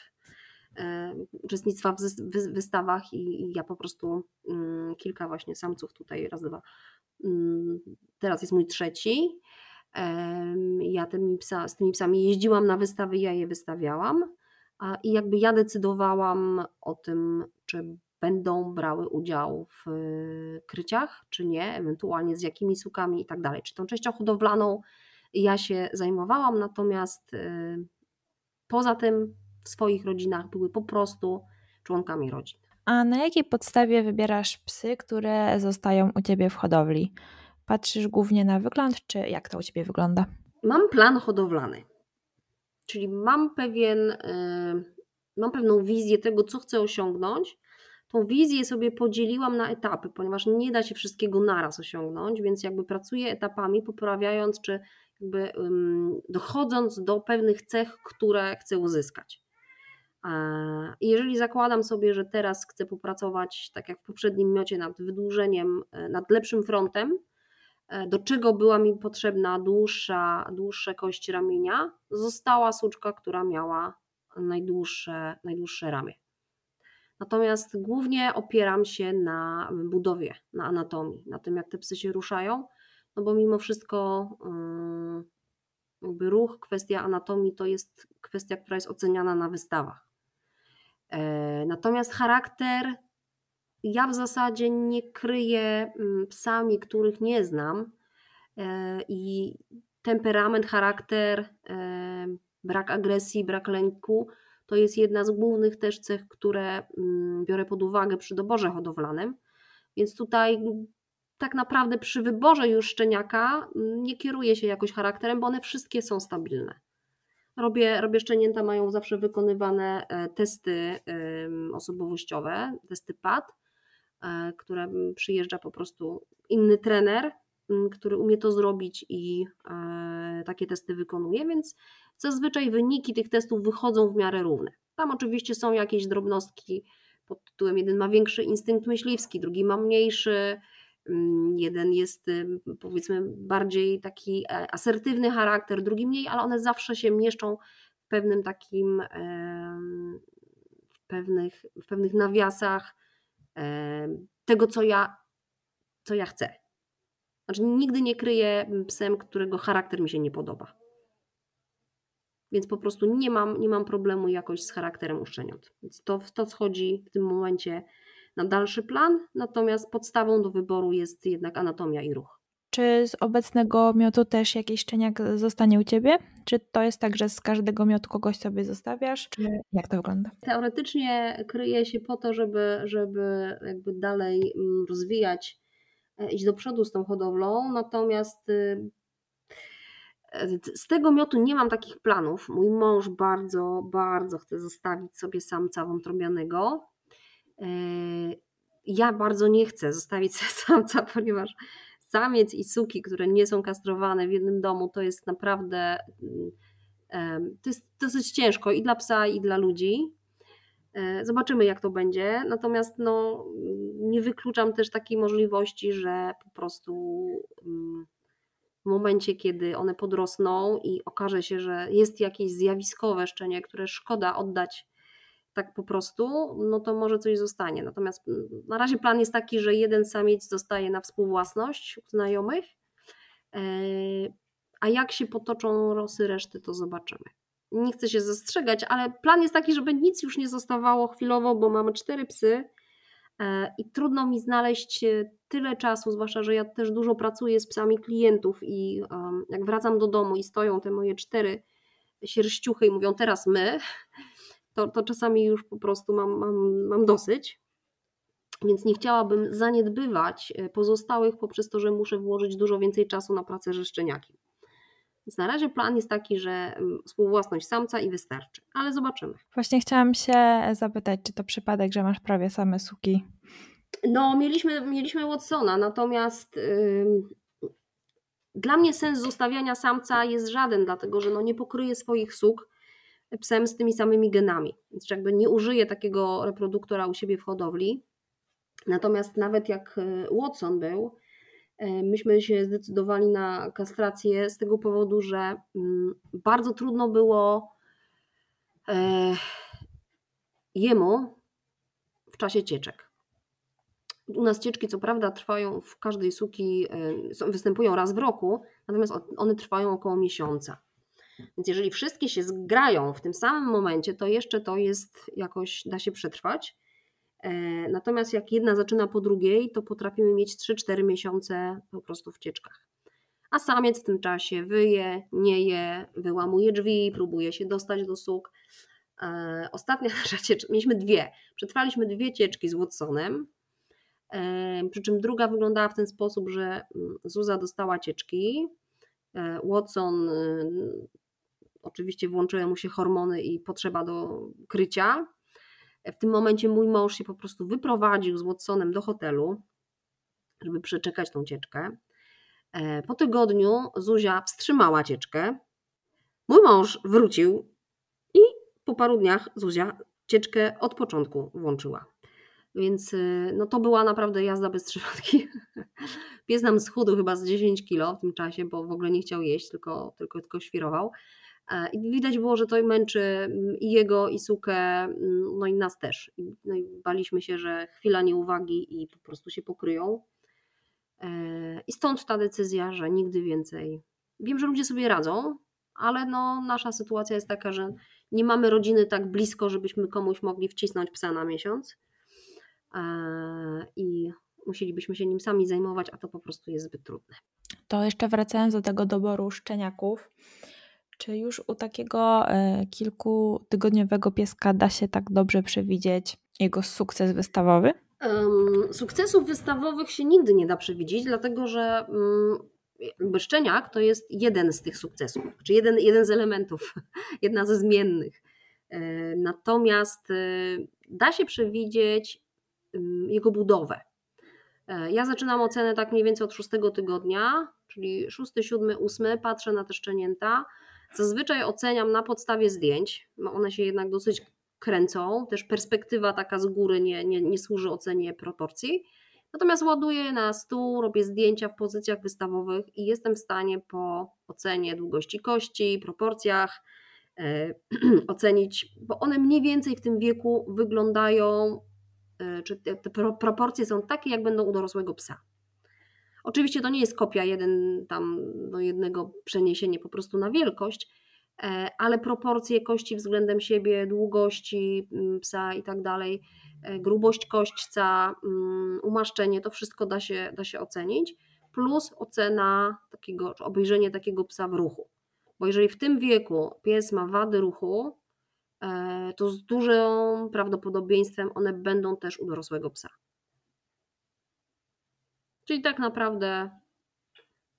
e, uczestnictwa w wystawach i ja po prostu mm, kilka właśnie samców tutaj raz, dwa. Mm, teraz jest mój trzeci. Ja tymi psa, z tymi psami jeździłam na wystawy, ja je wystawiałam i jakby ja decydowałam o tym, czy będą brały udział w y, kryciach, czy nie, ewentualnie z jakimi sukami i tak dalej. Czy tą częścią hodowlaną ja się zajmowałam, natomiast y, poza tym w swoich rodzinach były po prostu członkami rodzin. A na jakiej podstawie wybierasz psy, które zostają u ciebie w hodowli? Patrzysz głównie na wygląd, czy jak to u ciebie wygląda? Mam plan hodowlany. Czyli mam pewien, y, mam pewną wizję tego, co chcę osiągnąć. Tą wizję sobie podzieliłam na etapy, ponieważ nie da się wszystkiego naraz osiągnąć, więc jakby pracuję etapami, poprawiając czy jakby dochodząc do pewnych cech, które chcę uzyskać. Jeżeli zakładam sobie, że teraz chcę popracować, tak jak w poprzednim miocie, nad wydłużeniem, y, nad lepszym frontem, do czego była mi potrzebna dłuższa, dłuższe kości ramienia, została suczka, która miała najdłuższe, najdłuższe ramię. Natomiast głównie opieram się na budowie, na anatomii, na tym, jak te psy się ruszają, no bo mimo wszystko mm, jakby ruch, kwestia anatomii to jest kwestia, która jest oceniana na wystawach. E, natomiast charakter ja w zasadzie nie kryję mm, psami, których nie znam e, i temperament, charakter, e, brak agresji, brak lęku to jest jedna z głównych też cech, które mm, biorę pod uwagę przy doborze hodowlanym. Więc tutaj tak naprawdę przy wyborze już szczeniaka mm, nie kieruję się jakoś charakterem, bo one wszystkie są stabilne. Robię, robię szczenięta, mają zawsze wykonywane e, testy osobowościowe, testy PAD które przyjeżdża po prostu inny trener, który umie to zrobić i e, takie testy wykonuje, więc zazwyczaj wyniki tych testów wychodzą w miarę równe. Tam oczywiście są jakieś drobnostki pod tytułem jeden ma większy instynkt myśliwski, drugi ma mniejszy, jeden jest powiedzmy bardziej taki e, asertywny charakter, drugi mniej, ale one zawsze się mieszczą w pewnym takim w pewnych, w pewnych nawiasach tego, co ja, co ja chcę. Znaczy, nigdy nie kryję psem, którego charakter mi się nie podoba. Więc po prostu nie mam, nie mam problemu jakoś z charakterem uszczeniot. Więc to, to schodzi w tym momencie na dalszy plan, natomiast podstawą do wyboru jest jednak anatomia i ruch. Czy z obecnego miotu też jakiś szczeniak zostanie u Ciebie? Czy to jest tak, że z każdego miotu kogoś sobie zostawiasz? Czy jak to wygląda? Teoretycznie kryje się po to, żeby, żeby jakby dalej mm, rozwijać, e, iść do przodu z tą hodowlą, natomiast y, z tego miotu nie mam takich planów. Mój mąż bardzo, bardzo chce zostawić sobie samca wątrobianego. E, ja bardzo nie chcę zostawić samca, ponieważ samiec i suki, które nie są kastrowane w jednym domu, to jest naprawdę to jest dosyć ciężko i dla psa, i dla ludzi. E, zobaczymy, jak to będzie. Natomiast no, nie wykluczam też takiej możliwości, że po prostu mm, w momencie, kiedy one podrosną i okaże się, że jest jakieś zjawiskowe szczenie, które szkoda oddać tak po prostu, no to może coś zostanie. Natomiast mm, na razie plan jest taki, że jeden samiec zostaje na współwłasność u znajomych, e, a jak się potoczą losy reszty, to zobaczymy. nie chcę się zastrzegać, ale plan jest taki, żeby nic już nie zostawało chwilowo, bo mamy cztery psy e, i trudno mi znaleźć e, tyle czasu, zwłaszcza, że ja też dużo pracuję z psami klientów i jak wracam do domu i stoją te moje cztery sierściuchy i mówią teraz my, to, to czasami już po prostu mam, mam, mam dosyć. Więc nie chciałabym zaniedbywać e, pozostałych poprzez to, że muszę włożyć dużo więcej czasu na pracę ze szczeniakiem. Więc na razie plan jest taki, że mm, współwłasność samca i wystarczy, ale zobaczymy. Właśnie chciałam się zapytać, czy to przypadek, że masz prawie same suki? No, mieliśmy, mieliśmy Watsona, natomiast yy, dla mnie sens zostawiania samca jest żaden, dlatego że no, nie pokryje swoich suk psem z tymi samymi genami. Więc jakby nie użyję takiego reproduktora u siebie w hodowli. Natomiast nawet jak y, Watson był, y, myśmy się zdecydowali na kastrację z tego powodu, że mm, bardzo trudno było e, jemu w czasie cieczek. U nas cieczki, co prawda, trwają w każdej suki, e, występują raz w roku, natomiast one trwają około miesiąca. Więc jeżeli wszystkie się zgrają w tym samym momencie, to jeszcze to jest jakoś, da się przetrwać. E, natomiast jak jedna zaczyna po drugiej, to potrafimy mieć 3-4 miesiące po prostu w cieczkach. A samiec w tym czasie wyje, nie je, wyłamuje drzwi, próbuje się dostać do suk. E, ostatnia nasza cieczka, mieliśmy dwie. Przetrwaliśmy dwie cieczki z Watsonem. E, przy czym druga wyglądała w ten sposób, że mm, Zuza dostała cieczki. Watson oczywiście włączyły mu się hormony i potrzeba do krycia. W tym momencie mój mąż się po prostu wyprowadził z Watsonem do hotelu, żeby przeczekać tą cieczkę. E, po tygodniu Zuzia wstrzymała cieczkę. Mój mąż wrócił i po paru dniach Zuzia cieczkę od początku włączyła. Więc e, no to była naprawdę jazda bez trzymatki. Pies nam schudł chyba z 10 kilo w tym czasie, bo w ogóle nie chciał jeść, tylko, tylko, tylko świrował. E, I widać było, że to męczy mm, i jego, i sukę, mm, no i nas też. No i baliśmy się, że chwila nieuwagi i po prostu się pokryją. E, I stąd ta decyzja, że nigdy więcej. Wiem, że ludzie sobie radzą, ale no, nasza sytuacja jest taka, że nie mamy rodziny tak blisko, żebyśmy komuś mogli wcisnąć psa na miesiąc. E, I musielibyśmy się nim sami zajmować, a to po prostu jest zbyt trudne. To jeszcze wracając do tego doboru szczeniaków. Czy już u takiego e, kilkutygodniowego pieska da się tak dobrze przewidzieć jego sukces wystawowy? Um, sukcesów wystawowych się nigdy nie da przewidzieć, dlatego że um, szczeniak to jest jeden z tych sukcesów, czy jeden, jeden z elementów, jedna ze zmiennych. E, natomiast e, da się przewidzieć jego budowę. Ja zaczynam ocenę tak mniej więcej od szóstego tygodnia, czyli szósty, siódmy, ósmy, patrzę na te szczenięta Zazwyczaj oceniam na podstawie zdjęć, bo one się jednak dosyć kręcą, też perspektywa taka z góry nie, nie, nie służy ocenie proporcji. Natomiast ładuję na stół, robię zdjęcia w pozycjach wystawowych i jestem w stanie po ocenie długości kości, proporcjach e, ocenić, bo one mniej więcej w tym wieku wyglądają, e, czy te, te proporcje są takie, jak będą u dorosłego psa. Oczywiście to nie jest kopia jeden tam do jednego przeniesienie po prostu na wielkość, e, ale proporcje kości względem siebie, długości mm, psa i tak dalej, e, grubość kośćca, mm, umaszczenie, to wszystko da się, da się ocenić, plus ocena takiego, obejrzenie takiego psa w ruchu. Bo jeżeli w tym wieku pies ma wady ruchu, e, to z dużym prawdopodobieństwem one będą też u dorosłego psa. Czyli tak naprawdę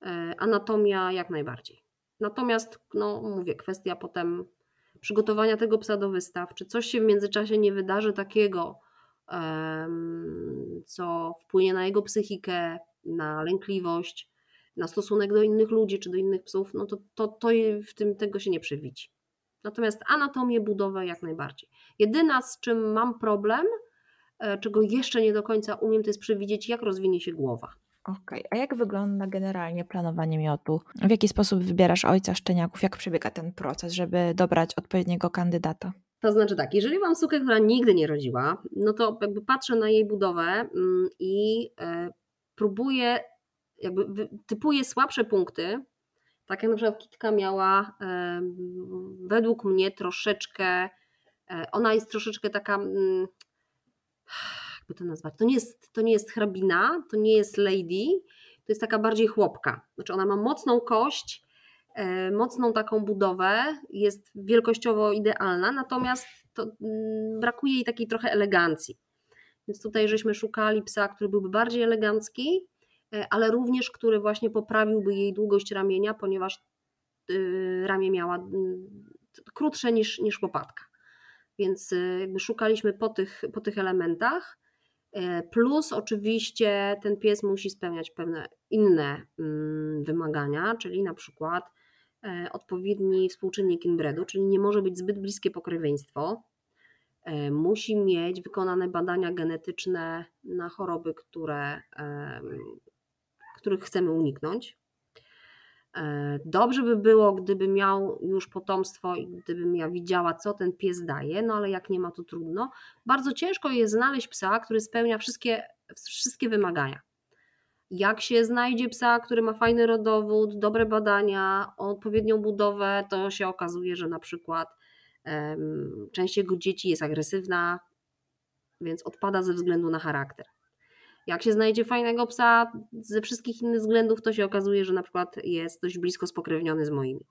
e, anatomia jak najbardziej. Natomiast, no mówię, kwestia potem przygotowania tego psa do wystaw, czy coś się w międzyczasie nie wydarzy takiego, co wpłynie na jego psychikę, na lękliwość, na stosunek do innych ludzi czy do innych psów, no to, to, to w tym tego się nie przewidzi. Natomiast anatomię, budowę jak najbardziej. Jedyna z czym mam problem, czego jeszcze nie do końca umiem, to jest przewidzieć, jak rozwinie się głowa. Okej, okay. a jak wygląda generalnie planowanie miotu? W jaki sposób wybierasz ojca szczeniaków? Jak przebiega ten proces, żeby dobrać odpowiedniego kandydata? To znaczy tak, jeżeli mam sukę, która nigdy nie rodziła, no to jakby patrzę na jej budowę mm, i e, próbuję, jakby typuję słabsze punkty Tak jak na przykład Kitka miała e, według mnie troszeczkę, e, ona jest troszeczkę taka, mm, jakby to nazwać, to nie, jest, to nie jest hrabina, to nie jest lady, to jest taka bardziej chłopka. Znaczy ona ma mocną kość, e, mocną taką budowę, jest wielkościowo idealna, natomiast to, mm, brakuje jej takiej trochę elegancji. Więc tutaj żeśmy szukali psa, który byłby bardziej elegancki, e, ale również który właśnie poprawiłby jej długość ramienia, ponieważ y, ramię miała mm, krótsze niż, niż łopatka. Więc y, jakby szukaliśmy po tych, po tych elementach. E, plus oczywiście ten pies musi spełniać pewne inne mm, wymagania, czyli na przykład e, odpowiedni współczynnik inbredu, czyli nie może być zbyt bliskie pokrewieństwo. Musi mieć wykonane badania genetyczne na choroby, które, których chcemy uniknąć. Dobrze by było, gdyby miał już potomstwo i gdybym ja widziała, co ten pies daje, no ale jak nie ma, to trudno. Bardzo ciężko jest znaleźć psa, który spełnia wszystkie, wszystkie wymagania. Jak się znajdzie psa, który ma fajny rodowód, dobre badania, odpowiednią budowę, to się okazuje, że na przykład um, część jego dzieci jest agresywna, więc odpada ze względu na charakter. Jak się znajdzie fajnego psa ze wszystkich innych względów, to się okazuje, że na przykład jest dość blisko spokrewniony z moimi.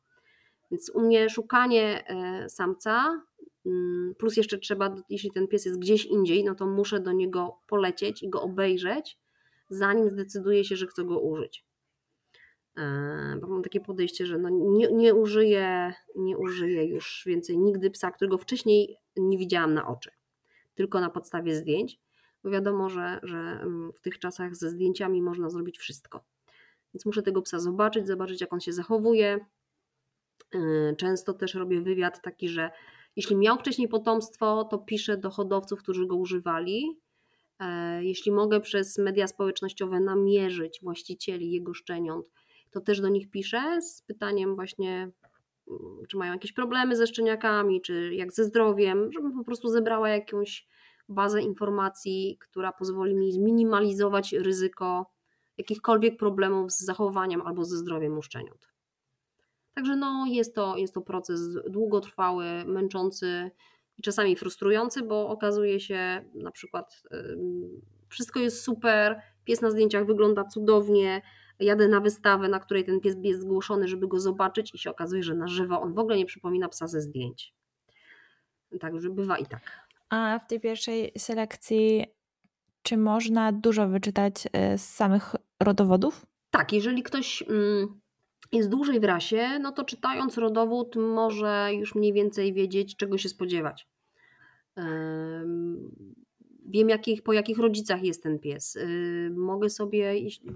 Więc u mnie szukanie e, samca, mm, plus jeszcze trzeba, jeśli ten pies jest gdzieś indziej, no to muszę do niego polecieć i go obejrzeć, zanim zdecyduję się, że chcę go użyć. E, bo mam takie podejście, że no nie, nie, użyję, nie użyję już więcej nigdy psa, którego wcześniej nie widziałam na oczy, tylko na podstawie zdjęć bo wiadomo, że, że w tych czasach ze zdjęciami można zrobić wszystko. Więc muszę tego psa zobaczyć, zobaczyć jak on się zachowuje. Yy, często też robię wywiad taki, że jeśli miał wcześniej potomstwo, to piszę do hodowców, którzy go używali. Yy, jeśli mogę przez media społecznościowe namierzyć właścicieli jego szczeniąt, to też do nich piszę z pytaniem właśnie, mm, czy mają jakieś problemy ze szczeniakami, czy jak ze zdrowiem, żebym po prostu zebrała jakąś bazę informacji, która pozwoli mi zminimalizować ryzyko jakichkolwiek problemów z zachowaniem albo ze zdrowiem uszczeniot. Także no, jest, to, jest to proces długotrwały, męczący i czasami frustrujący, bo okazuje się na przykład wszystko jest super, pies na zdjęciach wygląda cudownie, jadę na wystawę, na której ten pies jest zgłoszony, żeby go zobaczyć i się okazuje, że na żywo on w ogóle nie przypomina psa ze zdjęć. Także bywa i tak. A w tej pierwszej selekcji, czy można dużo wyczytać e, z samych rodowodów? Tak, jeżeli ktoś mm, jest dłużej w rasie, no to czytając rodowód może już mniej więcej wiedzieć, czego się spodziewać. Wiem, jakich, po jakich rodzicach jest ten pies. Y, mogę sobie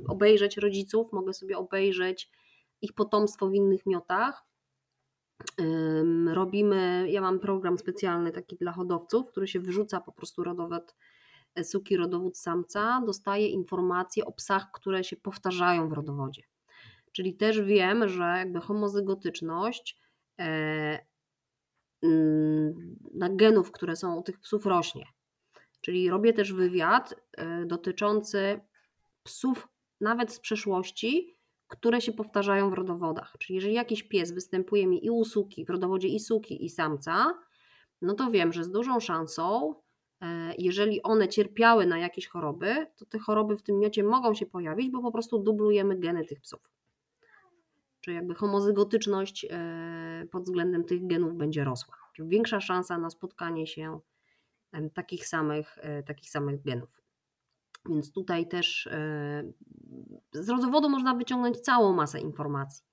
obejrzeć rodziców, mogę sobie obejrzeć ich potomstwo w innych miotach Robimy, ja mam program specjalny taki dla hodowców, który się wyrzuca po prostu rodowód e, suki, rodowód samca, dostaje informacje o psach, które się powtarzają w rodowodzie. Czyli też wiem, że jakby homozygotyczność e, mm, na genów, które są u tych psów rośnie. Czyli robię też wywiad e, dotyczący psów nawet z przeszłości, które się powtarzają w rodowodach. Czyli jeżeli jakiś pies występuje mi i u suki, w rodowodzie i suki, i samca, no to wiem, że z dużą szansą, e, jeżeli one cierpiały na jakieś choroby, to te choroby w tym miocie mogą się pojawić, bo po prostu dublujemy geny tych psów. Czyli jakby homozygotyczność e, pod względem tych genów będzie rosła. Czyli większa szansa na spotkanie się takich samych, e, takich samych genów. Więc tutaj też e, z rodowodu można wyciągnąć całą masę informacji.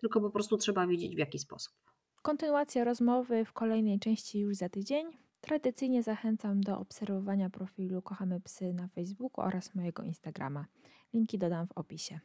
Tylko po prostu trzeba wiedzieć w jaki sposób. Kontynuacja rozmowy w kolejnej części już za tydzień. Tradycyjnie zachęcam do obserwowania profilu Kochamy Psy na Facebooku oraz mojego Instagrama. Linki dodam w opisie.